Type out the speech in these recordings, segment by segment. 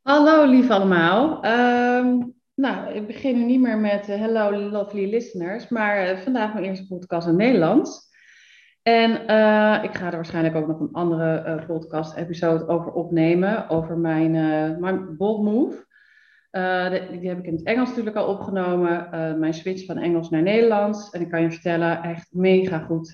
Hallo lief allemaal. Ehm, nou, ik begin nu niet meer met eh, hello lovely listeners, maar eh, vandaag mijn eerste podcast in Nederlands. En eh, ik ga er waarschijnlijk ook nog een andere podcast-episode over opnemen, over mijn, mijn bold move. Die heb ik in het Engels natuurlijk al opgenomen, mijn switch van Engels naar Nederlands. En ik kan je vertellen, echt mega goed,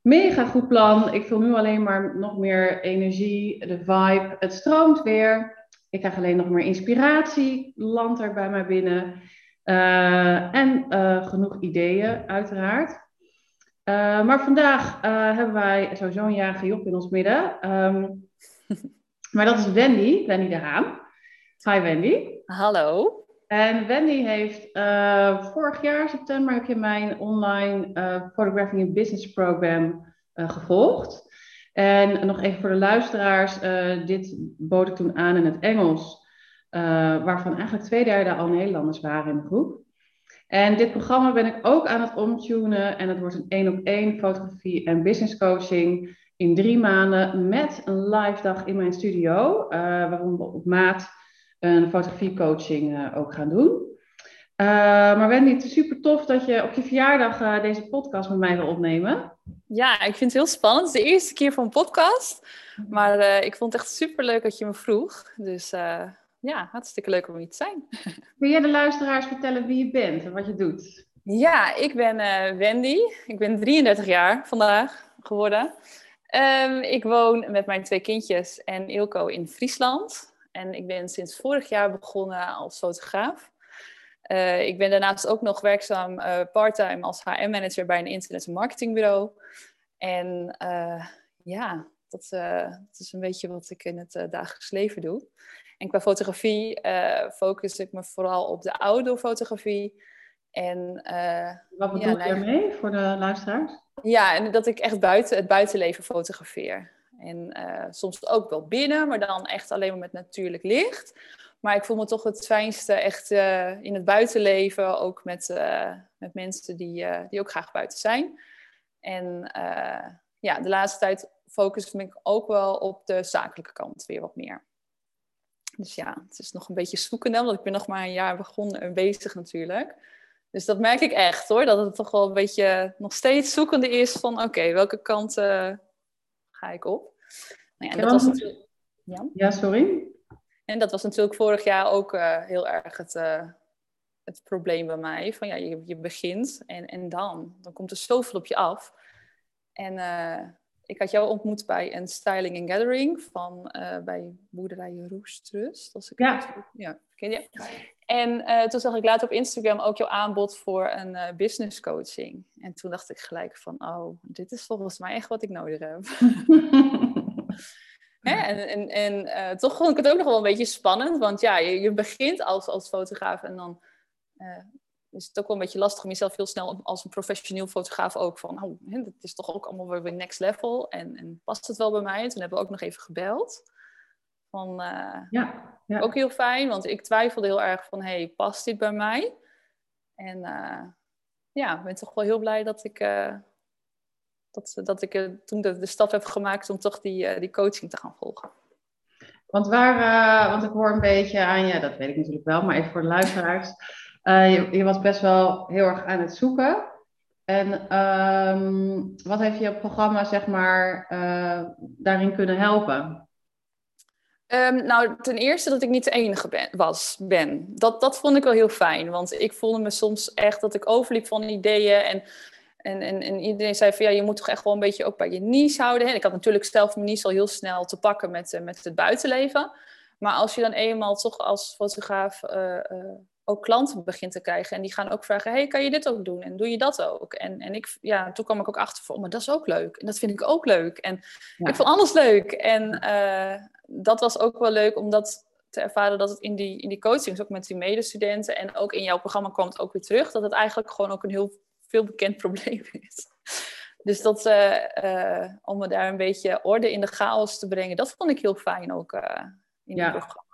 mega goed plan. Ik voel nu alleen maar nog meer energie, de vibe, het stroomt weer. Ik krijg alleen nog meer inspiratie, landt er bij mij binnen. Eh, en eh, genoeg ideeën, uiteraard. Uh, maar vandaag hebben wij sowieso een jarige Job in ons midden. Um, maar dat is Wendy, Wendy de Haan. Hi Wendy. Hallo. En Wendy heeft vorig jaar, september, heb je mijn online Photographing in Business program gevolgd. En nog even voor de luisteraars, dit bood ik toen aan in het Engels, waarvan eigenlijk twee derde al Nederlanders waren in de groep. En dit programma ben ik ook aan het omtunen en het wordt een één op één fotografie en business coaching in drie maanden met een live dag in mijn studio, uh, waarom we op maat een fotografiecoaching uh, ook gaan doen. Maar Wendy, het is super tof dat je op je verjaardag deze podcast met mij wil opnemen. Ja, ik vind het heel spannend. Het is de eerste keer voor een podcast. Maar uh, ik vond het echt super leuk dat je me vroeg. Dus ja, hartstikke leuk om hier te zijn. Wil jij de luisteraars vertellen wie je bent en wat je doet? Ja, ik ben uh, Wendy. Ik ben 33 jaar vandaag geworden. Um, ik woon met mijn twee kindjes en Ilko in Friesland. En ik ben sinds vorig jaar begonnen als fotograaf. Uh, ik ben daarnaast ook nog werkzaam uh, parttime als HR-manager bij een internet- en marketingbureau. En ja, dat, dat, is een beetje wat ik in het dagelijks leven doe. En qua fotografie focus ik me vooral op de outdoor-fotografie. En, Wat bedoel ja, je daarmee voor de luisteraars? Ja, en dat ik echt buiten het buitenleven fotografeer. En soms ook wel binnen, maar dan echt alleen maar met natuurlijk licht. Maar ik voel me toch het fijnste echt in het buitenleven, ook met, met mensen die, die ook graag buiten zijn. En ja, de laatste tijd focus ik ook wel op de zakelijke kant weer wat meer. Dus ja, het is nog een beetje zoekende, want ik ben nog maar een jaar begonnen en bezig natuurlijk. Dus dat merk ik echt hoor, dat het toch wel een beetje nog steeds zoekende is van oké, okay, welke kant ga ik op? Nou ja, dat was natuurlijk... ja? ja, sorry. En dat was natuurlijk vorig jaar ook uh, heel erg het, uh, het probleem bij mij. Van ja, je, je begint en, en dan, dan komt er zoveel op je af. En ik had jou ontmoet bij een styling and gathering van uh, bij boerderij Roestrust. Als ik ja. Ja, ken je? En uh, toen zag ik later op Instagram ook jouw aanbod voor een uh, business coaching. En toen dacht ik gelijk van, oh, dit is volgens mij echt wat ik nodig heb. Hè? En, en, en toch vond ik het ook nog wel een beetje spannend, want ja, je, je begint als, als fotograaf en dan is het ook wel een beetje lastig om jezelf heel snel als een professioneel fotograaf ook van, oh, dit is toch ook allemaal weer next level en, en past het wel bij mij? En toen hebben we ook nog even gebeld. Van, uh, ja, ja, Ook heel fijn, want ik twijfelde heel erg van, hey, past dit bij mij? En ja, ik ben toch wel heel blij dat ik, dat, dat ik toen de, de, stap heb gemaakt om toch die, die coaching te gaan volgen. Want waar, want ik hoor een beetje aan je, dat weet ik natuurlijk wel, maar even voor de luisteraars. Je, je, was best wel heel erg aan het zoeken. En um, wat heeft je programma, zeg maar, uh, daarin kunnen helpen? Um, nou, ten eerste dat ik niet de enige ben, was, ben. Dat, dat vond ik wel heel fijn. Want ik voelde me soms echt dat ik overliep van ideeën. En, en, en, en iedereen zei van, ja, je moet toch echt wel een beetje ook bij je niche houden. En ik had natuurlijk zelf mijn niche al heel snel te pakken met, uh, met het buitenleven. Maar als je dan eenmaal toch als fotograaf ook klanten begint te krijgen. En die gaan ook vragen, hey, kan je dit ook doen? En doe je dat ook? En, en ik, ja, toen kwam ik ook achter van, oh, maar dat is ook leuk. En dat vind ik ook leuk. En ja. ik vond alles leuk. En uh, dat was ook wel leuk om dat te ervaren dat het in die, in die coachings, ook met die medestudenten en ook in jouw programma het ook weer terug, dat het eigenlijk gewoon ook een heel veel bekend probleem is. Dus dat, uh, uh, om me daar een beetje orde in de chaos te brengen, dat vond ik heel fijn ook in ja. het programma.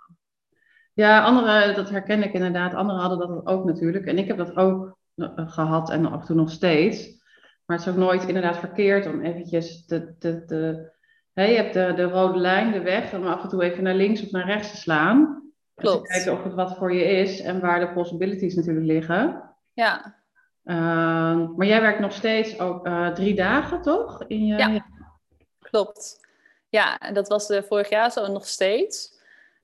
Ja, anderen, dat herken ik inderdaad. Anderen hadden dat ook natuurlijk. En ik heb dat ook gehad en af en toe nog steeds. Maar het is ook nooit inderdaad verkeerd om eventjes te, te, te hè, je hebt de, de rode lijn, de weg, om af en toe even naar links of naar rechts te slaan. Klopt. Te kijken of het wat voor je is en waar de possibilities natuurlijk liggen. Ja, maar jij werkt nog steeds ook eh, drie dagen, toch? In je, Ja. klopt. Ja, en dat was vorig jaar zo nog steeds.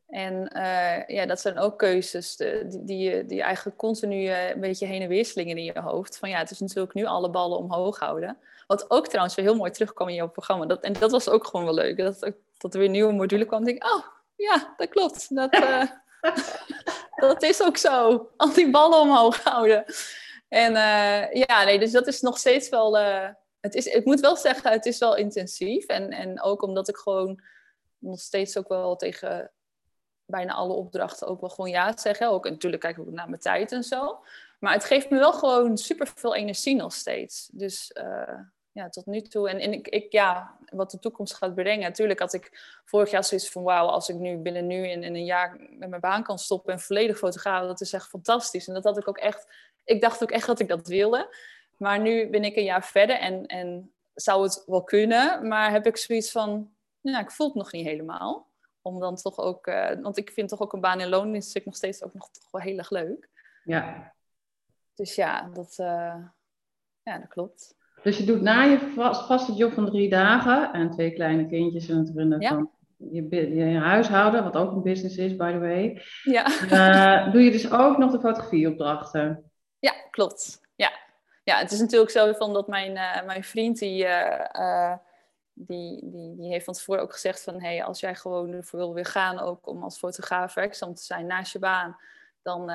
En eh, ja, dat zijn ook keuzes die, je- die eigenlijk continu eh, een beetje heen en weer slingen in je hoofd. Van ja, het is natuurlijk nu alle ballen omhoog houden. Wat ook trouwens weer heel mooi terugkwam in jouw programma. Dat, en dat was ook gewoon wel leuk. Dat, dat er weer nieuwe module kwam. denk ik, oh ja, dat klopt. Dat, dat is ook zo. Al die ballen omhoog houden. En eh, ja, nee, dus dat is nog steeds wel. eh, het is, ik moet wel zeggen, het is wel intensief. En, en ook omdat ik gewoon nog steeds ook wel tegen bijna alle opdrachten ook wel gewoon ja zeg. hè. Ook, en natuurlijk kijk ik naar mijn tijd en zo. Maar het geeft me wel gewoon super veel energie nog steeds. Dus eh, ja, tot nu toe. En, en ik, ik, ja, wat de toekomst gaat brengen. Natuurlijk had ik vorig jaar zoiets van: wauw, als ik nu binnen nu in, in een jaar met mijn baan kan stoppen en volledig fotograaf, dat is echt fantastisch. En dat had ik ook echt. Ik dacht ook echt dat ik dat wilde. Maar nu ben ik een jaar verder en, en zou het wel kunnen, maar heb ik zoiets van: ja, ik voel het nog niet helemaal. Om dan toch ook, eh, want ik vind toch ook een baan in loondienst ik nog steeds ook nog toch wel heel erg leuk. ja. Dus ja, dat, eh, ja, dat klopt. Dus je doet na je vast, vaste job van drie dagen en twee kleine kindjes en het runnen Ja. van je, je huishouden, wat ook een business is, by the way. Ja. Eh, doe je dus ook nog de fotografieopdrachten? Ja, klopt. Ja. ja, het is natuurlijk zo van dat mijn, eh, mijn vriend, die, eh, eh, die, die, die heeft van tevoren ook gezegd van... Hey, als jij gewoon ervoor wil weer gaan, ook om als fotograaf werkzaam te zijn naast je baan... dan,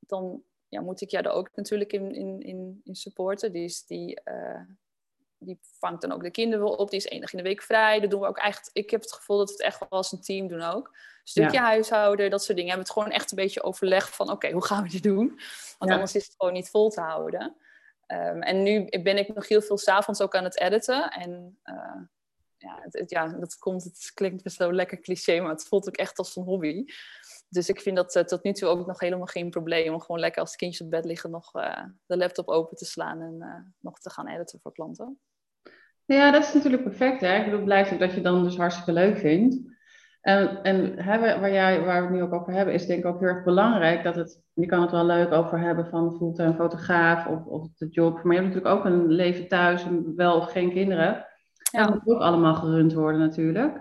dan ja, moet ik jou er ook natuurlijk in, in, in, in supporten. Is, die, die vangt dan ook de kinderen wel op. Die is één dag in de week vrij. Dat doen we ook echt... Ik heb het gevoel dat we het echt wel als een team doen ook. Stukje huishouden, dat soort dingen. We hebben het gewoon echt een beetje overlegd van... Oké, hoe gaan we dit doen? Want Ja. anders is het gewoon niet vol te houden. Ehm, en nu ben ik nog heel veel s'avonds ook aan het editen. En eh, ja, het, het- ja, dat komt, het klinkt best zo lekker cliché, maar het voelt ook echt als een hobby. Dus ik vind dat eh, tot nu toe ook nog helemaal geen probleem om gewoon lekker als kindjes op bed liggen nog eh, de laptop open te slaan en nog te gaan editen voor klanten. Ja, dat is natuurlijk perfect. Hè? Ik bedoel, blijkt ook dat je dan dus hartstikke leuk vindt. En, en hè, waar, jij, waar we het nu ook over hebben, is denk ik ook heel erg belangrijk dat het, je kan het wel leuk over hebben van fulltime fotograaf of, of de job, maar je hebt natuurlijk ook een leven thuis wel of geen kinderen. Ja. Dat moet ook allemaal gerund worden natuurlijk.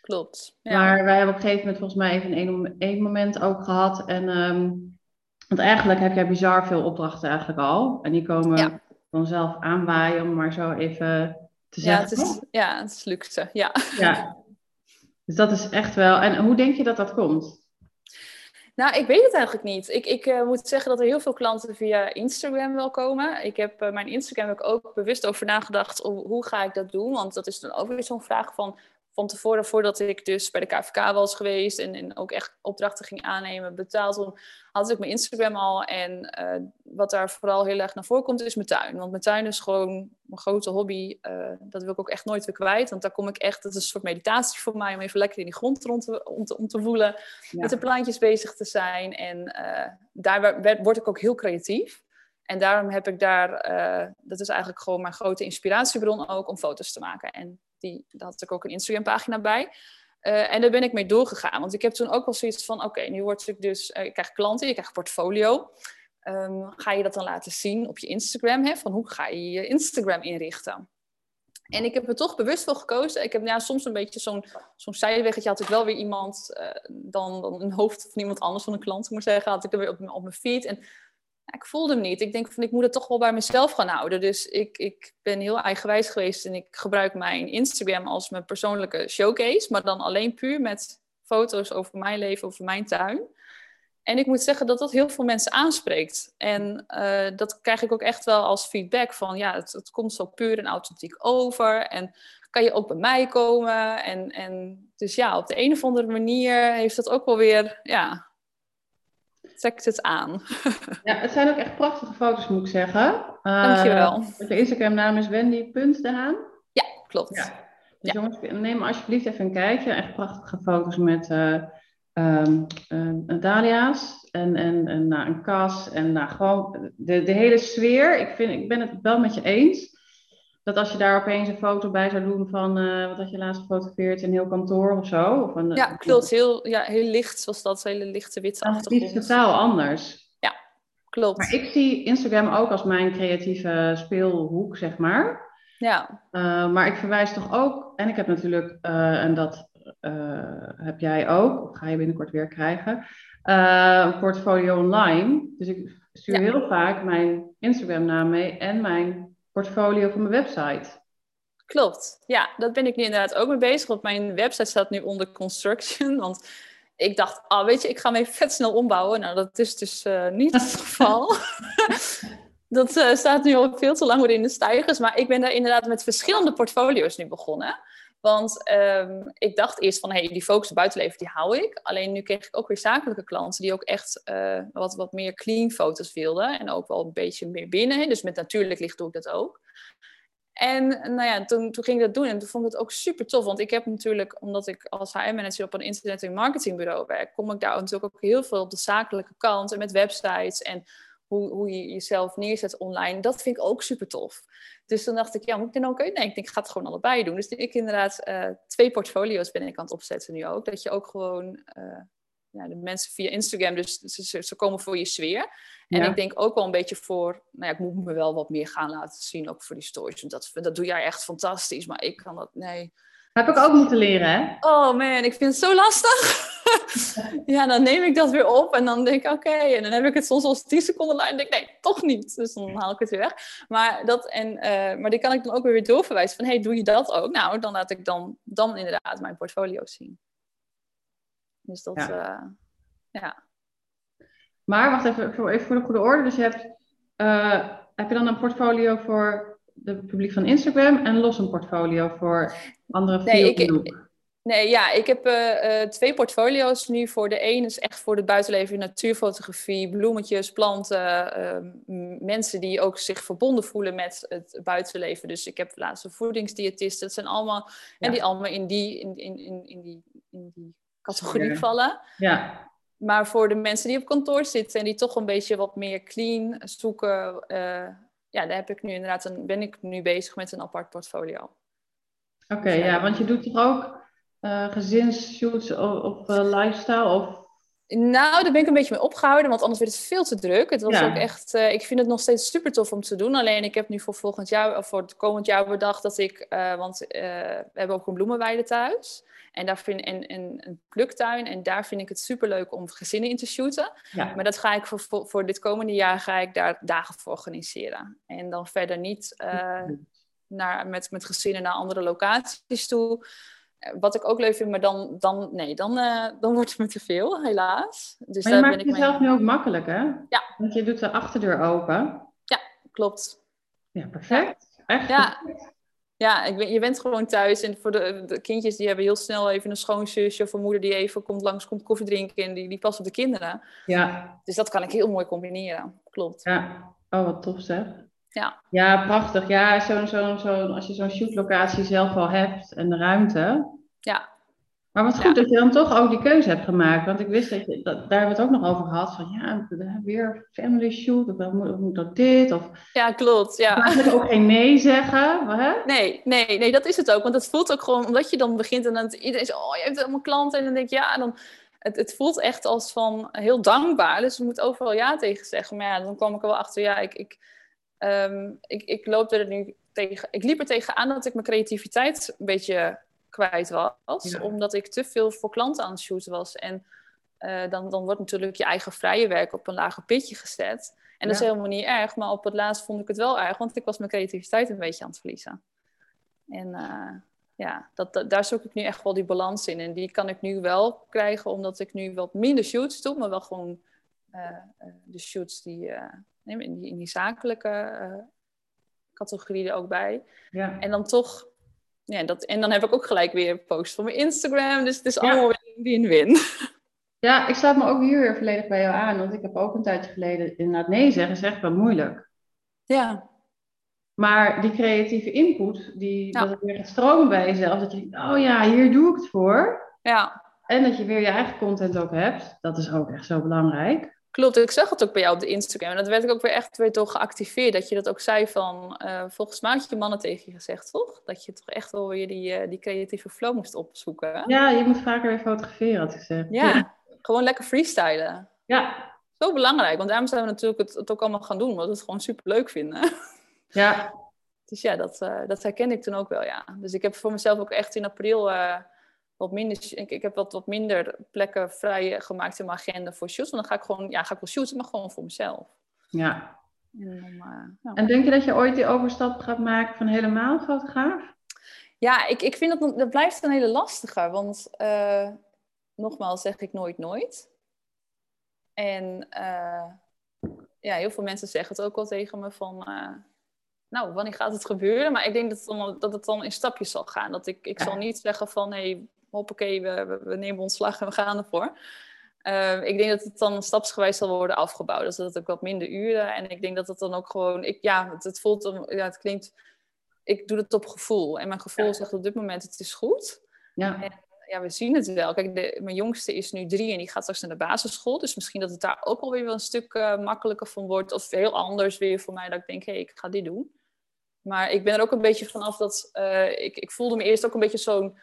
Klopt. Ja. Maar wij hebben op een gegeven moment volgens mij even een één moment ook gehad. En, ehm, want eigenlijk heb jij bizar veel opdrachten eigenlijk al. En die komen Ja. vanzelf aanwaaien, om maar zo even te ja, zeggen. het is, ja, het is luxe. Ja. Ja. Dus dat is echt wel. En hoe denk je dat dat komt? Nou, ik weet het eigenlijk niet. Ik, ik eh, moet zeggen dat er heel veel klanten via Instagram wel komen. Ik heb eh, mijn Instagram heb ik ook bewust over nagedacht. Hoe ga ik dat doen? Want dat is dan ook weer zo'n vraag van van tevoren, voordat ik dus bij de KVK was geweest en, en ook echt opdrachten ging aannemen, betaald, had ik mijn Instagram al. En eh, wat daar vooral heel erg naar voren komt, is mijn tuin. Want mijn tuin is gewoon mijn grote hobby. Eh, dat wil ik ook echt nooit weer kwijt. Want daar kom ik echt, dat is een soort meditatie voor mij, om even lekker in die grond rond te, om, te, om te voelen. Ja. Met de plantjes bezig te zijn. En eh, daar werd- word ik ook heel creatief. En daarom heb ik daar, eh, dat is eigenlijk gewoon mijn grote inspiratiebron ook om foto's te maken. En die, daar had ik ook een Instagram pagina bij. Eh, en daar ben ik mee doorgegaan. Want ik heb toen ook wel zoiets van, oké, nu word ik dus, eh, ik krijg klanten, je krijgt portfolio. Ehm, ga je dat dan laten zien op je Instagram? Hè? Van hoe ga je je Instagram inrichten? En ik heb er toch bewust voor gekozen. Ik heb ja, soms een beetje zo'n zo'n zijweggetje. Had ik wel weer iemand, dan, dan een hoofd van iemand anders, van een klant moet zeggen, had ik er weer op, mijn- op mijn feed. En ik voelde hem niet. Ik denk van, ik moet het toch wel bij mezelf gaan houden. Dus ik, ik ben heel eigenwijs geweest en ik gebruik mijn Instagram als mijn persoonlijke showcase. Maar dan alleen puur met foto's over mijn leven, over mijn tuin. En ik moet zeggen dat dat heel veel mensen aanspreekt. En eh, dat krijg ik ook echt wel als feedback van ja, het, het komt zo puur en authentiek over. En kan je ook bij mij komen. En, en dus ja, op de een of andere manier heeft dat ook wel weer, ja, trekt het aan. Ja, het zijn ook echt prachtige foto's, moet ik zeggen. Uh, Dankjewel. Je Instagram-naam is wendy.dehaan. Ja, klopt. Ja. Dus jongens, neem alsjeblieft even een kijkje. Echt prachtige foto's met eh, eh, dahlia's en, en, en nou, een kas. En nou, gewoon de, de hele sfeer. Ik, vind, ik ben het wel met je eens. Dat als je daar opeens een foto bij zou doen van uh, wat had je laatst gefotografeerd, een heel kantoor of zo? Of een, ja, klopt. Heel, ja, heel licht zoals dat, hele lichte witte achtergrond. Het is totaal anders. Ja, klopt. Maar ik zie Instagram ook als mijn creatieve speelhoek, zeg maar. Ja. Uh, maar ik verwijs toch ook, en ik heb natuurlijk, uh, en dat heb jij ook, of ga je binnenkort weer krijgen, een portfolio online. Dus ik stuur ja. heel vaak mijn Instagram-naam mee en mijn portfolio van mijn website. Klopt, ja, dat ben ik nu inderdaad ook mee bezig. Want mijn website staat nu onder construction. Want ik dacht, ah, weet je, ik ga hem even vet snel ombouwen. Nou, dat is dus uh, niet het geval. dat uh, staat nu al veel te lang weer in de stijgers. Maar ik ben daar inderdaad met verschillende portfolio's nu begonnen. Want um, ik dacht eerst van, hey, die focus buitenleven, die hou ik. Alleen nu kreeg ik ook weer zakelijke klanten die ook echt uh, wat, wat meer clean foto's wilden. En ook wel een beetje meer binnen. Dus met natuurlijk licht doe ik dat ook. En nou ja, toen, toen ging ik dat doen en toen vond ik het ook super tof. Want ik heb natuurlijk, omdat ik als HR-manager op een internet- en marketingbureau werk, kom ik daar natuurlijk ook heel veel op de zakelijke kant en met websites en hoe, hoe je jezelf neerzet online. Dat vind ik ook super tof. Dus toen dacht ik, ja, moet ik dan ook? Nee, ik denk, ik ga het gewoon allebei doen. Dus ik inderdaad uh, twee portfolio's ben ik aan het opzetten nu ook. Dat je ook gewoon uh, ja, de mensen via Instagram, dus ze, ze komen voor je sfeer. En ja. ik denk ook wel een beetje voor, nou ja, ik moet me wel wat meer gaan laten zien, ook voor die stories. Want dat, dat doe jij echt fantastisch, maar ik kan dat, nee. Heb ik ook moeten leren, hè? Oh man, ik vind het zo lastig. ja, dan neem ik dat weer op en dan denk ik, oké. Okay. En dan heb ik het soms als 10 seconden lang en denk ik, nee, toch niet. Dus dan haal ik het weer weg. Maar, dat, en, uh, maar die kan ik dan ook weer doorverwijzen van, hey, doe je dat ook? Nou, dan laat ik dan, dan inderdaad mijn portfolio zien. Dus dat, ja. Uh, ja. Maar wacht even voor, even voor de goede orde. Dus je hebt, uh, heb je dan een portfolio voor het publiek van Instagram en los een portfolio voor andere nee, ik, Nee, ja, ik heb uh, uh, twee portfolio's nu. Voor de een is echt voor het buitenleven, natuurfotografie, bloemetjes, planten, uh, mensen die ook zich verbonden voelen met het buitenleven. Dus ik heb laatste voedingsdiëtisten. Dat zijn allemaal, ja. en die allemaal in die, in, in, in, in die, in die categorie ja. vallen. Ja. Maar voor de mensen die op kantoor zitten en die toch een beetje wat meer clean zoeken, uh, ja, daar heb ik nu inderdaad een, ben ik nu bezig met een apart portfolio. Oké, okay, dus, ja, want je doet toch ook uh, gezinsshoots of, of uh, lifestyle? Of... Nou, daar ben ik een beetje mee opgehouden, want anders werd het veel te druk. Het was ja. ook echt, uh, ik vind het nog steeds super tof om te doen. Alleen ik heb nu voor volgend jaar, of voor het komend jaar bedacht dat ik, want we hebben ook een bloemenweide thuis. En, daar vind, en, en een pluktuin. En daar vind ik het super leuk om gezinnen in te shooten. Ja. Maar dat ga ik voor, voor, voor, dit komende jaar ga ik daar dagen voor organiseren. En dan verder niet uh, naar, met, met gezinnen naar andere locaties toe. Wat ik ook leuk vind, maar dan, dan, nee, dan, uh, dan wordt het me te veel, helaas. Dus maar je maakt ben ik jezelf mee... nu ook makkelijk, hè? Ja. Want je doet de achterdeur open. Ja, klopt. Ja, perfect. Echt ja. Perfect. Ja, ik ben, je bent gewoon thuis. En voor de, de, kindjes, die hebben heel snel even een schoonzusje of een moeder die even komt langs, komt koffie drinken en die, die past op de kinderen. Ja. Dus dat kan ik heel mooi combineren. Klopt. Ja. Oh, wat tof zeg. Ja. Ja, prachtig. Ja, zo, zo, zo, als je zo'n shootlocatie zelf al hebt en de ruimte. Ja. Maar wat goed ja. dat je dan toch ook die keuze hebt gemaakt. Want ik wist dat je, dat, daar hebben we het ook nog over gehad. Van ja, weer family shoot. Of moet, moet dat dit? Of, ja, klopt. Ja. Eigenlijk ook geen nee zeggen. Hè? Nee, nee, nee, dat is het ook. Want het voelt ook gewoon, omdat je dan begint en dan iedereen zegt, oh, je hebt allemaal klanten. En dan denk je, ja, dan, het, het voelt echt als van heel dankbaar. Dus je moet overal ja tegen zeggen. Maar ja, dan kwam ik er wel achter, ja, ik, ik, um, ik, ik loop er nu tegen, ik liep er tegenaan dat ik mijn creativiteit een beetje kwijt was. Ja. Omdat ik te veel voor klanten aan het shooten was. En uh, dan, dan wordt natuurlijk je eigen vrije werk op een lager pitje gezet. En dat ja. is helemaal niet erg. Maar op het laatst vond ik het wel erg. Want ik was mijn creativiteit een beetje aan het verliezen. En uh, ja, dat, dat, daar zoek ik nu echt wel die balans in. En die kan ik nu wel krijgen. Omdat ik nu wat minder shoots doe. Maar wel gewoon uh, de shoots die, in, die, in die zakelijke categorie er ook bij. Ja. En dan toch ja, dat, en dan heb ik ook gelijk weer posts voor mijn Instagram. Dus het is allemaal win-win. Ja, ik sluit me ook hier weer volledig bij jou aan. Want ik heb ook een tijdje geleden inderdaad nee zeggen. is echt wel moeilijk. Ja. Maar die creatieve input, die, ja. dat het weer gaat stromen bij jezelf. Dat je denkt, oh ja, hier doe ik het voor. Ja. En dat je weer je eigen content ook hebt. Dat is ook echt zo belangrijk. Klopt, ik zag het ook bij jou op de Instagram. En dat werd ik ook weer echt weer door geactiveerd. Dat je dat ook zei van, uh, volgens mij had je mannen tegen je gezegd, toch? Dat je toch echt wel weer die, uh, die creatieve flow moest opzoeken. Ja, je moet vaker weer fotograferen, had ik gezegd. Ja, gewoon lekker freestylen. Ja. Zo belangrijk, want daarom zijn we natuurlijk het, het ook allemaal gaan doen. Omdat we het gewoon super leuk vinden. Ja. Dus ja, dat, uh, dat herkende ik toen ook wel, ja. Dus ik heb voor mezelf ook echt in april wat minder, ik, ik heb wat, wat minder plekken vrij gemaakt in mijn agenda voor shoots. Want dan ga ik gewoon, ja, ga ik wel shooten, maar gewoon voor mezelf. Ja. En, dan, uh, ja. en denk je dat je ooit die overstap gaat maken van helemaal fotograaf? Ja, ik, ik vind dat, dat blijft een hele lastige. Want uh, nogmaals zeg ik nooit nooit. En uh, ja, heel veel mensen zeggen het ook wel tegen me van nou, wanneer gaat het gebeuren? Maar ik denk dat het dan, dat het dan in stapjes zal gaan. Dat ik, ik zal niet zeggen van, hé, hey, hoppakee, we, we nemen ontslag en we gaan ervoor. Uh, ik denk dat het dan stapsgewijs zal worden afgebouwd. Dus dat het ook wat minder uren. En ik denk dat het dan ook gewoon... Ik, ja, het, het voelt... Ja, het klinkt... Ik doe het op gevoel. En mijn gevoel ja. zegt op dit moment, het is goed. Ja. En, ja, we zien het wel. Kijk, de, mijn jongste is nu drie en die gaat straks naar de basisschool. Dus misschien dat het daar ook alweer wel een stuk uh, makkelijker van wordt. Of heel anders weer voor mij. Dat ik denk, hé, hey, ik ga dit doen. Maar ik ben er ook een beetje vanaf dat... Uh, ik, ik voelde me eerst ook een beetje zo'n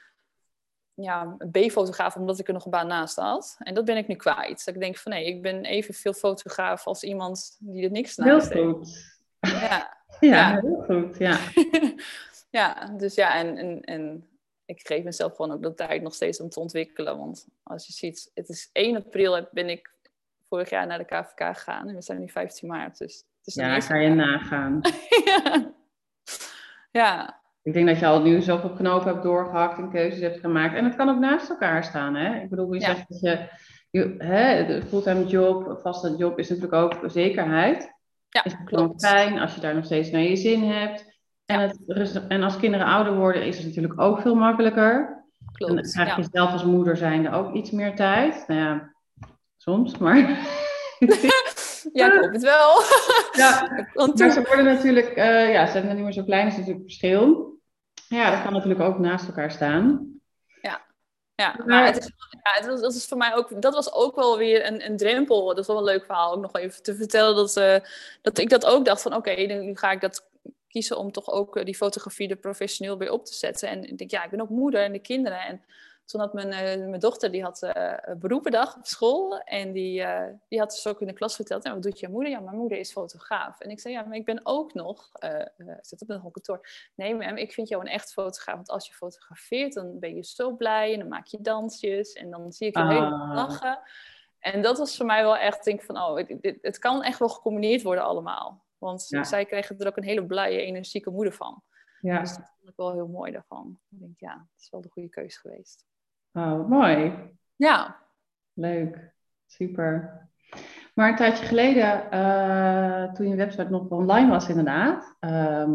ja, B-fotograaf, omdat ik er nog een baan naast had. En dat ben ik nu kwijt. Dat ik denk van nee, ik ben evenveel fotograaf als iemand die er niks naast heel goed. Ja. ja, ja, heel goed, ja. ja, dus ja, en, en, en ik geef mezelf gewoon ook de tijd nog steeds om te ontwikkelen. Want als je ziet, het is 1 april ben ik vorig jaar naar de KVK gegaan. En we zijn nu 15 maart, dus het is Ja, ga je nagaan. ja. ja. Ik denk dat je al nu zoveel knopen hebt doorgehakt en keuzes hebt gemaakt. En het kan ook naast elkaar staan. Hè? Ik bedoel, je Ja. zegt dat je, je hè, de fulltime job, vaste job is natuurlijk ook zekerheid. Ja, is het klopt. fijn als je daar nog steeds naar je zin hebt. En, Ja. het, en als kinderen ouder worden, is het natuurlijk ook veel makkelijker. En dan Klopt. krijg je Ja. zelf als moeder zijnde ook iets meer tijd. Nou ja, soms, maar... ja, ik hoop het wel. ja, Want maar ze worden natuurlijk, eh, ja, ze zijn niet meer zo klein, is natuurlijk verschil. Ja, dat kan natuurlijk ook naast elkaar staan. ja, Maar- maar het is, ja, het was, dat, is voor mij ook, dat was ook wel weer een, een drempel. Dat is wel een leuk verhaal ook nog even te vertellen. Dat, eh, dat ik dat ook dacht van oké, nu ga ik dat kiezen om toch ook eh, die fotografie er professioneel weer op te zetten. En ik denk, ja, ik ben ook moeder en de kinderen. En toen had mijn, eh, mijn dochter, die had eh, beroependag op school. En die, eh, die had dus ook in de klas verteld, en wat doet je moeder? Ja, mijn moeder is fotograaf. En ik zei, ja, maar ik ben ook nog, zit op een kantoor. Nee, mam, ik vind jou een echt fotograaf. Want als je fotografeert, dan ben je zo blij. En dan maak je dansjes. En dan zie ik je Ah. helemaal lachen. En dat was voor mij wel echt, denk van, oh, dit, dit- het kan echt wel gecombineerd worden allemaal. Want Ja. zij kregen er ook een hele blije, energieke moeder van. Ja, Dus dat vond ik wel heel mooi daarvan. Ik denk, ja, het is wel de goede keuze geweest. Oh, mooi. Ja, Leuk, super. Maar een tijdje geleden, eh, toen je website nog online was inderdaad, ehm,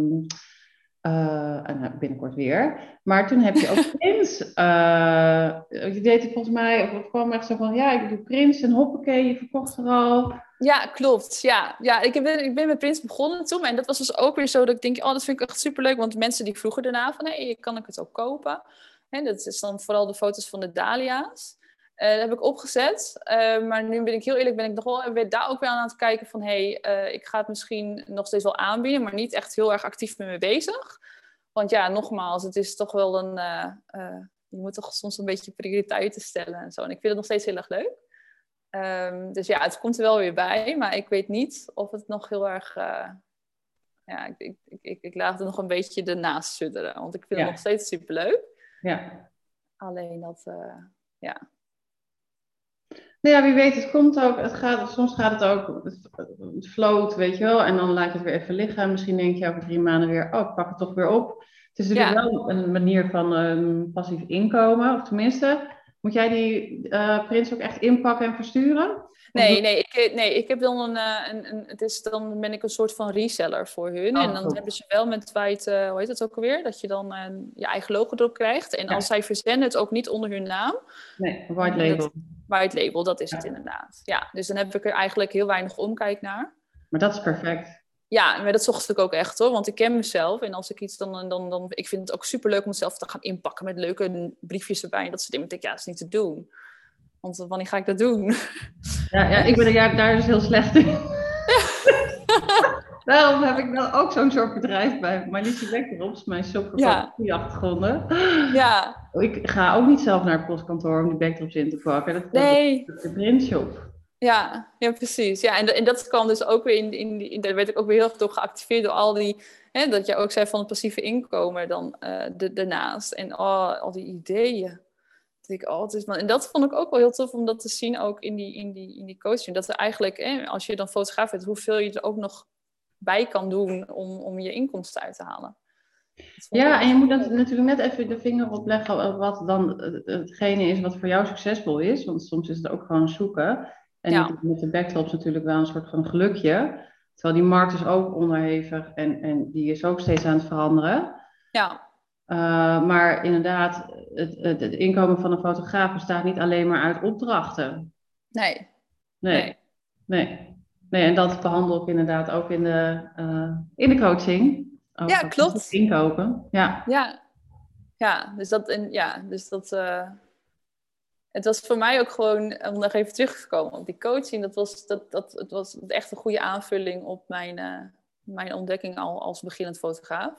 eh, en nou, binnenkort weer, maar toen heb je ook Prins, eh, je deed het volgens mij, of het kwam echt zo van, ja, ik doe Prins en hoppakee, je verkocht er al. ja klopt. Ja, ja ik, ben, ik ben met Prins begonnen toen. En dat was dus ook weer zo dat ik denk, oh, dat vind ik echt superleuk. Want mensen die vroegen daarna van, hé, kan ik het ook kopen? En dat is dan vooral de foto's van de dahlia's. Eh, dat heb ik opgezet. Eh, maar nu ben ik heel eerlijk, ben ik nog wel weer daar ook weer aan het kijken van... hé, hey, eh, ik ga het misschien nog steeds wel aanbieden, maar niet echt heel erg actief mee bezig. Want ja, nogmaals, het is toch wel een... je moet toch soms een beetje prioriteiten stellen en zo. En ik vind het nog steeds heel erg leuk. Ehm, dus ja, het komt er wel weer bij, maar ik weet niet of het nog heel erg... ja, ik, ik, ik, ik, ik laat het nog een beetje ernaast sudderen, want ik vind Ja. het nog steeds superleuk. Ja. Alleen dat, eh, ja, Nou ja, wie weet, het komt ook, het gaat, soms gaat het ook, het, float, weet je wel, en dan laat je het weer even liggen. Misschien denk je over drie maanden weer, oh, ik pak het toch weer op. Het is natuurlijk Ja. wel een manier van ehm, passief inkomen, of tenminste, moet jij die eh prins ook echt inpakken en versturen? Nee, nee, ik, nee, ik heb dan een, eh, een, een het is, dan ben ik een soort van reseller voor hun. Oh, en dan goed. hebben ze wel met White, eh, hoe heet het ook alweer? Dat je dan eh, je eigen logo erop krijgt. En Ja. als zij verzenden het ook niet onder hun naam, Nee, white label. White label, dat is het inderdaad. Ja, dus dan heb ik er eigenlijk heel weinig omkijk naar. Maar dat is perfect. Ja, maar dat zocht ik ook echt hoor, want ik ken mezelf. En als ik iets dan, dan, dan ik vind het ook superleuk om het zelf te gaan inpakken met leuke briefjes erbij. En dat soort dingen. Ik denk, ja, dat is niet te doen. Want wanneer ga ik dat doen? Ja, ja ik ben daar dus heel slecht in. Daarom heb ik dan ook zo'n soort bedrijf bij Marliesje Backdrops, mijn shop voor Ja. achtergronden. Ja, Ik ga ook niet zelf naar het postkantoor om die backdrops in te pakken. Dat nee. de printshop. Ja, ja, precies. Ja, en, en dat kwam dus ook weer in, in, die- in daar werd ik ook weer heel erg door geactiveerd door al die, hè, dat je ook zei van het passieve inkomen dan eh de, daarnaast. En oh, al die ideeën. Dat ik, oh, is, maar, en dat vond ik ook wel heel tof om dat te zien ook in die, in die, in die coaching. Dat er eigenlijk, hè, als je dan fotograaf bent, hoeveel je er ook nog bij kan doen om, om je inkomsten uit te halen. Dat Ja, en je moet dan natuurlijk net even de vinger opleggen op wat dan eh, hetgene is wat voor jou succesvol is. Want soms is het ook gewoon zoeken. En Ja. met de backdrops natuurlijk wel een soort van gelukje. Terwijl die markt is ook onderhevig en, en die is ook steeds aan het veranderen. Ja, Uh, maar inderdaad, het, het, het inkomen van een fotograaf bestaat niet alleen maar uit opdrachten. nee. Nee, Nee. nee. nee. en dat behandel ik inderdaad ook in de, uh, in de coaching. Ja, klopt. Inkopen, ja. Ja, ja dus dat, en, ja, dus dat eh, het was voor mij ook gewoon, om nog even terug te komen op die coaching, dat was, dat, dat, het was echt een goede aanvulling op mijn, eh, mijn ontdekking al als beginnend fotograaf.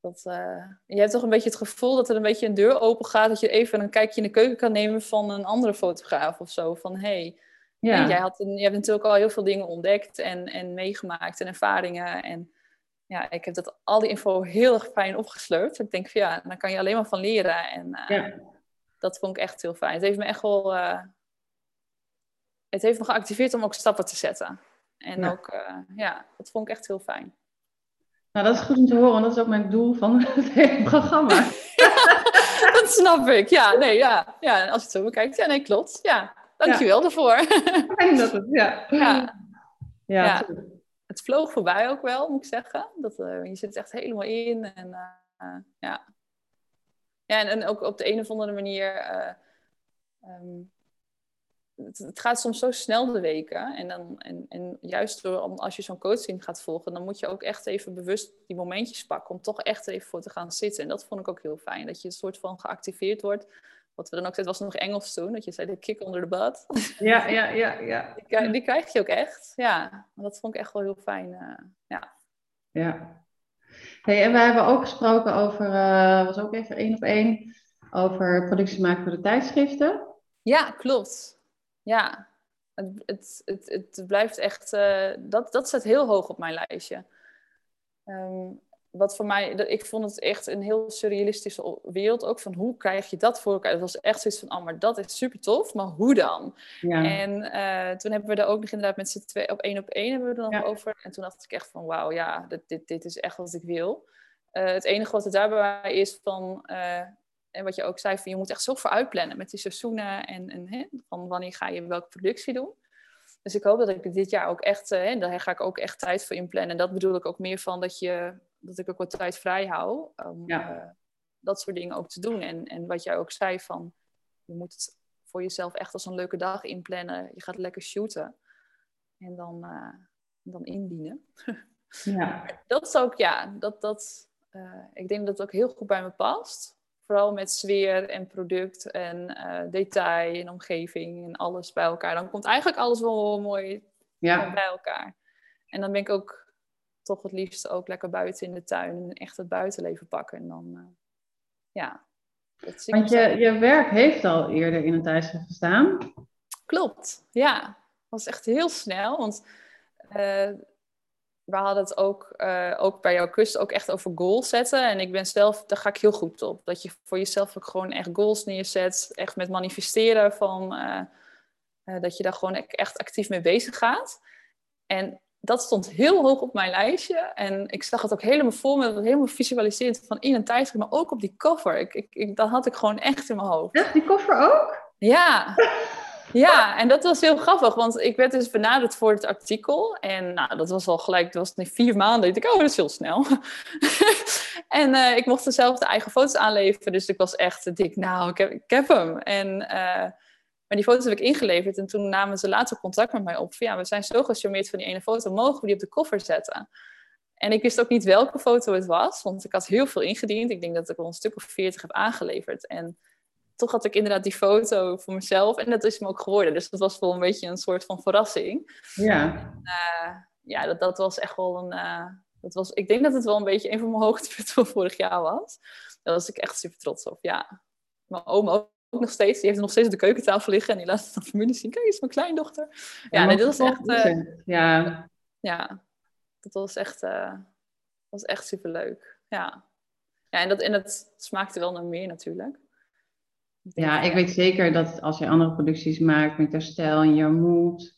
Dat, eh, je hebt toch een beetje het gevoel dat er een beetje een deur open gaat, dat je even een kijkje in de keuken kan nemen van een andere fotograaf of zo. Van hey, ja. jij, had, een- je hebt natuurlijk al heel veel dingen ontdekt en, en meegemaakt en ervaringen. En ja, ik heb dat, al die info heel erg fijn opgesleupt. Ik denk van ja, dan kan je alleen maar van leren. En eh, ja. Dat vond ik echt heel fijn. Het heeft me echt wel... eh, het heeft me geactiveerd om ook stappen te zetten. En Ja. ook, eh, ja, dat vond ik echt heel fijn. Nou, dat is goed om te horen, want dat is ook mijn doel van het hele programma. dat snap ik. Ja, nee, ja. ja. Als je het zo bekijkt, ja, nee, klopt. Ja, dankjewel daarvoor. Fijn dat het, ja. ja, Ja, Ja. het vloog voorbij ook wel, moet ik zeggen. Dat, eh, je zit echt helemaal in. En, ja. Ja, en, en ook op de een of andere manier. eh, ehm, het, het gaat soms zo snel de weken. En, dan, en, en juist door, als je zo'n coaching gaat volgen, dan moet je ook echt even bewust die momentjes pakken om toch echt even voor te gaan zitten. En dat vond ik ook heel fijn. Dat je een soort van geactiveerd wordt. Wat we dan ook zeiden, was nog Engels toen. Dat je zei de kick onder de butt. ja, ja, ja, ja. Die, krijg- die krijg je ook echt. Ja, dat vond ik echt wel heel fijn. eh, ja. ja. Hey, en we hebben ook gesproken over, eh was ook even één op één, over productie maken voor de tijdschriften. Ja, klopt. Ja, het, het, het, het blijft echt, eh, dat, dat staat heel hoog op mijn lijstje. Ehm, wat voor mij, dat- ik vond het echt een heel surrealistische wereld ook. Van hoe krijg je dat voor elkaar? Het was echt zoiets van, oh, maar dat is super tof, maar hoe dan? Ja, En eh, toen hebben we er ook nog inderdaad met z'n twee op één op één hebben we er Ja. over. En toen dacht ik echt van, wauw, ja, dit, dit, dit is echt wat ik wil. Eh, het enige wat er daarbij is van, eh, en wat je ook zei, van je moet echt zo voor uitplannen met die seizoenen en, en hè, van wanneer ga je welke productie doen. Dus ik hoop dat ik dit jaar ook echt, hè, daar ga ik ook echt tijd voor inplannen. En dat bedoel ik ook meer van dat, je, dat ik ook wat tijd vrij hou om Ja. eh, dat soort dingen ook te doen. En, en wat jij ook zei van, je moet het voor jezelf echt als een leuke dag inplannen. Je gaat lekker shooten. En dan, eh, dan indienen. ja, Dat is ook, ja, dat, dat, eh, ik denk dat het ook heel goed bij me past. Vooral met sfeer en product en detail en omgeving en alles bij elkaar. Dan komt eigenlijk alles wel mooi ja. bij elkaar. En dan ben ik ook toch het liefst ook lekker buiten in de tuin en echt het buitenleven pakken. En dan, eh, ja. Dat zie ik Want je, je werk heeft al eerder in een tijdschrift gestaan. Klopt, ja. Was echt heel snel, want eh, we hadden het ook, eh, ook bij jouw kust ook echt over goals zetten. En ik ben zelf, daar ga ik heel goed op. Dat je voor jezelf ook gewoon echt goals neerzet. Echt met manifesteren van, dat je daar gewoon echt actief mee bezig gaat. En dat stond heel hoog op mijn lijstje. En ik zag het ook helemaal voor me, helemaal visualiseerd van in een tijdschrift, maar ook op die cover. Ik, ik, ik, dat had ik gewoon echt in mijn hoofd. Echt, die koffer ook? Ja. Ja, en dat was heel grappig, want ik werd dus benaderd voor het artikel. En nou, dat was al gelijk, dat was niet vier maanden. Ik dacht, oh, dat is heel snel. en eh, ik mocht er zelf de eigen foto's aanleveren, dus ik was echt dik, nou, ik heb, ik heb hem. En, eh, maar die foto's heb ik ingeleverd en toen namen ze later contact met mij op. Van, ja, we zijn zo gecharmeerd van die ene foto, mogen we die op de koffer zetten? En ik wist ook niet welke foto het was, want ik had heel veel ingediend. Ik denk dat ik wel een stuk of veertig heb aangeleverd. En toch had ik inderdaad die foto voor mezelf. En dat is me ook geworden. Dus dat was wel een beetje een soort van verrassing. Ja. Uh, ja, dat, dat was echt wel een... Uh, dat was, ik denk dat het wel een beetje een van mijn hoogtepunten van vorig jaar was. Daar was ik echt super trots op, ja. Mijn oom ook, nog steeds. Die heeft nog steeds op de keukentafel liggen. En die laat het aan familie zien. Kijk, is mijn kleindochter. Ja, ja nee, dat was echt... Uh, ja. ja, dat was echt, was echt super leuk. Ja. Ja, en dat, en dat smaakte wel naar meer natuurlijk. Ja, ik weet zeker dat als je andere producties maakt met jouw stijl en jouw mood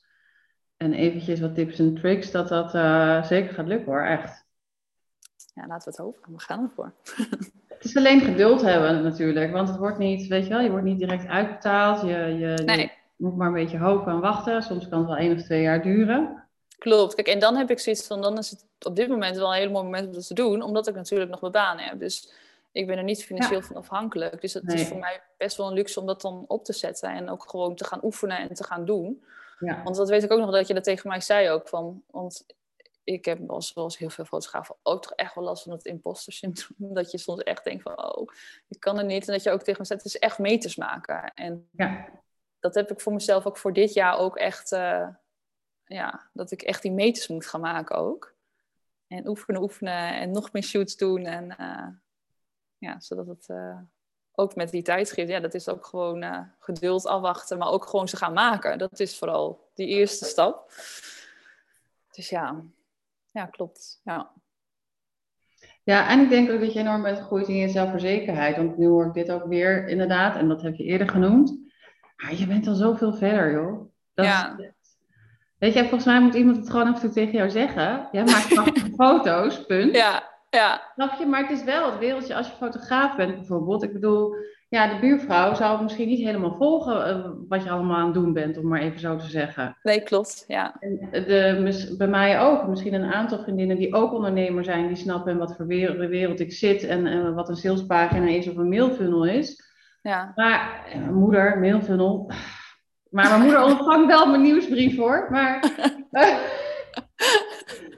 en eventjes wat tips en tricks, dat dat uh, zeker gaat lukken hoor, echt. Ja, laten we het hopen. We gaan ervoor. Het is alleen geduld hebben natuurlijk, want het wordt niet, weet je wel, je wordt niet direct uitbetaald. Je, je, nee. je moet maar een beetje hopen en wachten. Soms kan het wel één of twee jaar duren. Klopt. Kijk, en dan heb ik zoiets van, dan is het op dit moment wel een hele mooi moment om dat te doen, omdat ik natuurlijk nog mijn baan heb. Dus ik ben er niet financieel van afhankelijk. Dus het is voor mij best wel een luxe om dat dan op te zetten en ook gewoon te gaan oefenen en te gaan doen. Ja. Want dat weet ik ook nog dat je dat tegen mij zei ook van, want ik heb zoals heel veel fotografen ook toch echt wel last van het imposter syndroom. Dat je soms echt denkt van, oh, ik kan het niet. En dat je ook tegen me zegt, het is echt meters maken. En ja. dat heb ik voor mezelf ook voor dit jaar ook echt, uh, ja, dat ik echt die meters moet gaan maken ook. En oefenen, oefenen en nog meer shoots doen. En uh, ja, zodat het uh, ook met die tijdschrift, ja, dat is ook gewoon geduld afwachten, maar ook gewoon ze gaan maken. Dat is vooral die eerste stap. Dus ja, ja, klopt. Ja. Ja, en ik denk ook dat je enorm bent gegroeid in je zelfverzekerheid. Want nu hoor ik dit ook weer inderdaad, en dat heb je eerder genoemd. Maar je bent al zoveel verder, joh. Dat ja. Is, weet je, volgens mij moet iemand het gewoon af en toe tegen jou zeggen. Jij maakt prachtige foto's, punt. Ja, ja. Snap je? Maar het is wel het wereldje als je fotograaf bent bijvoorbeeld. Ik bedoel, ja, de buurvrouw zou misschien niet helemaal volgen uh, wat je allemaal aan het doen bent, om maar even zo te zeggen. Nee, klopt, ja. En de, bij mij ook. Misschien een aantal vriendinnen die ook ondernemer zijn, die snappen in wat voor wereld, wereld ik zit en, en, wat een salespagina is of een mailfunnel is. Ja. Maar, uh, moeder, mailfunnel. Maar mijn moeder ontvangt wel mijn nieuwsbrief hoor. Maar...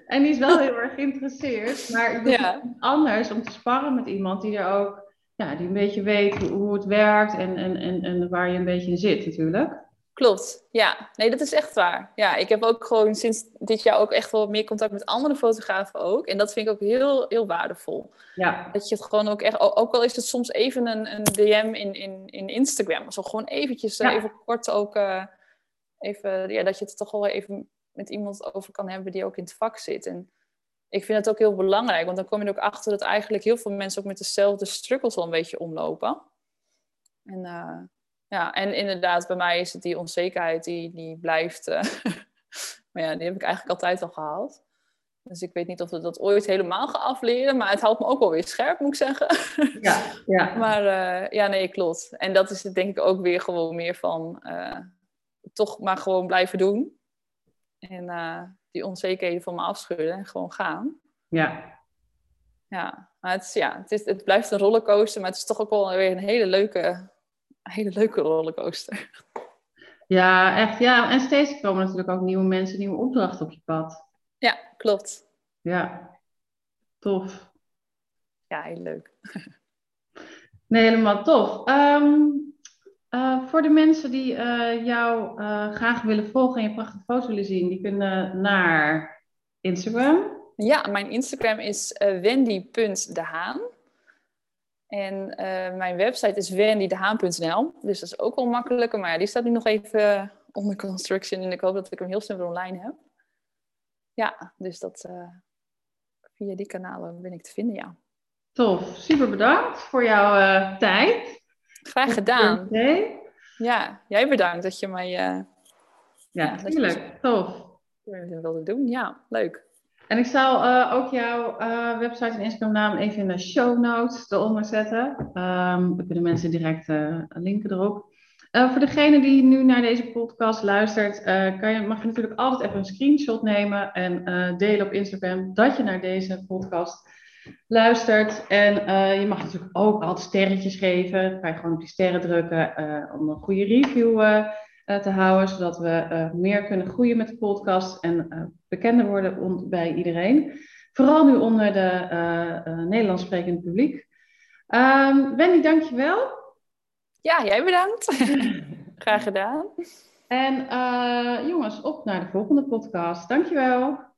En die is wel heel erg geïnteresseerd. Maar het is Ja. anders om te sparren met iemand die er ook, ja, die een beetje weet hoe, het werkt en, en, en, en waar je een beetje in zit natuurlijk. Klopt, ja. Nee, dat is echt waar. Ja, ik heb ook gewoon sinds dit jaar ook echt wel meer contact met andere fotografen ook. En dat vind ik ook heel, heel waardevol. Ja, Dat je het gewoon ook echt, ook al is het soms even een, een DM in, in, in Instagram. Zo gewoon eventjes, Ja. even kort ook, eh, even, ja, dat je het toch wel even met iemand over kan hebben die ook in het vak zit. En ik vind het ook heel belangrijk, want dan kom je er ook achter dat eigenlijk heel veel mensen ook met dezelfde struggles al een beetje omlopen. En eh, ja, en inderdaad, bij mij is het die onzekerheid die, die blijft. eh, maar ja, die heb ik eigenlijk altijd al gehad. Dus ik weet niet of we dat ooit helemaal gaan afleren, maar het houdt me ook wel weer scherp, moet ik zeggen. ja, ja. Maar eh, ja, nee, klopt. En dat is het denk ik ook weer gewoon meer van toch maar gewoon blijven doen. En eh, die onzekerheden van me afschudden en gewoon gaan. ja. Ja, maar het, is, ja, het, is, het blijft een rollercoaster, maar het is toch ook wel weer een hele leuke, hele leuke rollercoaster. Ja, echt. Ja, en steeds komen natuurlijk ook nieuwe mensen, nieuwe opdrachten op je pad. Ja, klopt. Ja, tof. Ja, heel leuk. Nee, helemaal tof. Ehm, eh, voor de mensen die eh, jou eh, graag willen volgen en je prachtige foto's willen zien, die kunnen naar Instagram. Ja, mijn Instagram is eh, wendy.dehaan. En mijn website is wendydehaan.nl. Dus dat is ook wel makkelijker. Maar ja, die staat nu nog even onder construction. En ik hoop dat ik hem heel snel weer online heb. Ja, dus dat, via die kanalen ben ik te vinden, ja. Tof. Super bedankt voor jouw tijd. Graag gedaan. Oké. Ja, jij bedankt dat je mij eh, Ja, Ja, dat je- tuurlijk. Tof. wilde doen. Ja, leuk. En ik zal eh, ook jouw eh, website en Instagram naam even in de show notes eronder zetten. Ehm dan kunnen mensen direct eh, linken erop. Eh, voor degene die nu naar deze podcast luistert, eh, kan je, mag je natuurlijk altijd even een screenshot nemen en eh, delen op Instagram dat je naar deze podcast luistert. En eh, je mag natuurlijk ook altijd sterretjes geven. Dan kan je gewoon op die sterren drukken eh, om een goede review eh, te houden, zodat we meer kunnen groeien met de podcast en bekender worden bij iedereen. Vooral nu onder de Nederlands sprekende publiek. Ehm Wendy, dankjewel. Ja, jij bedankt. Graag gedaan. En jongens, op naar de volgende podcast. Dankjewel.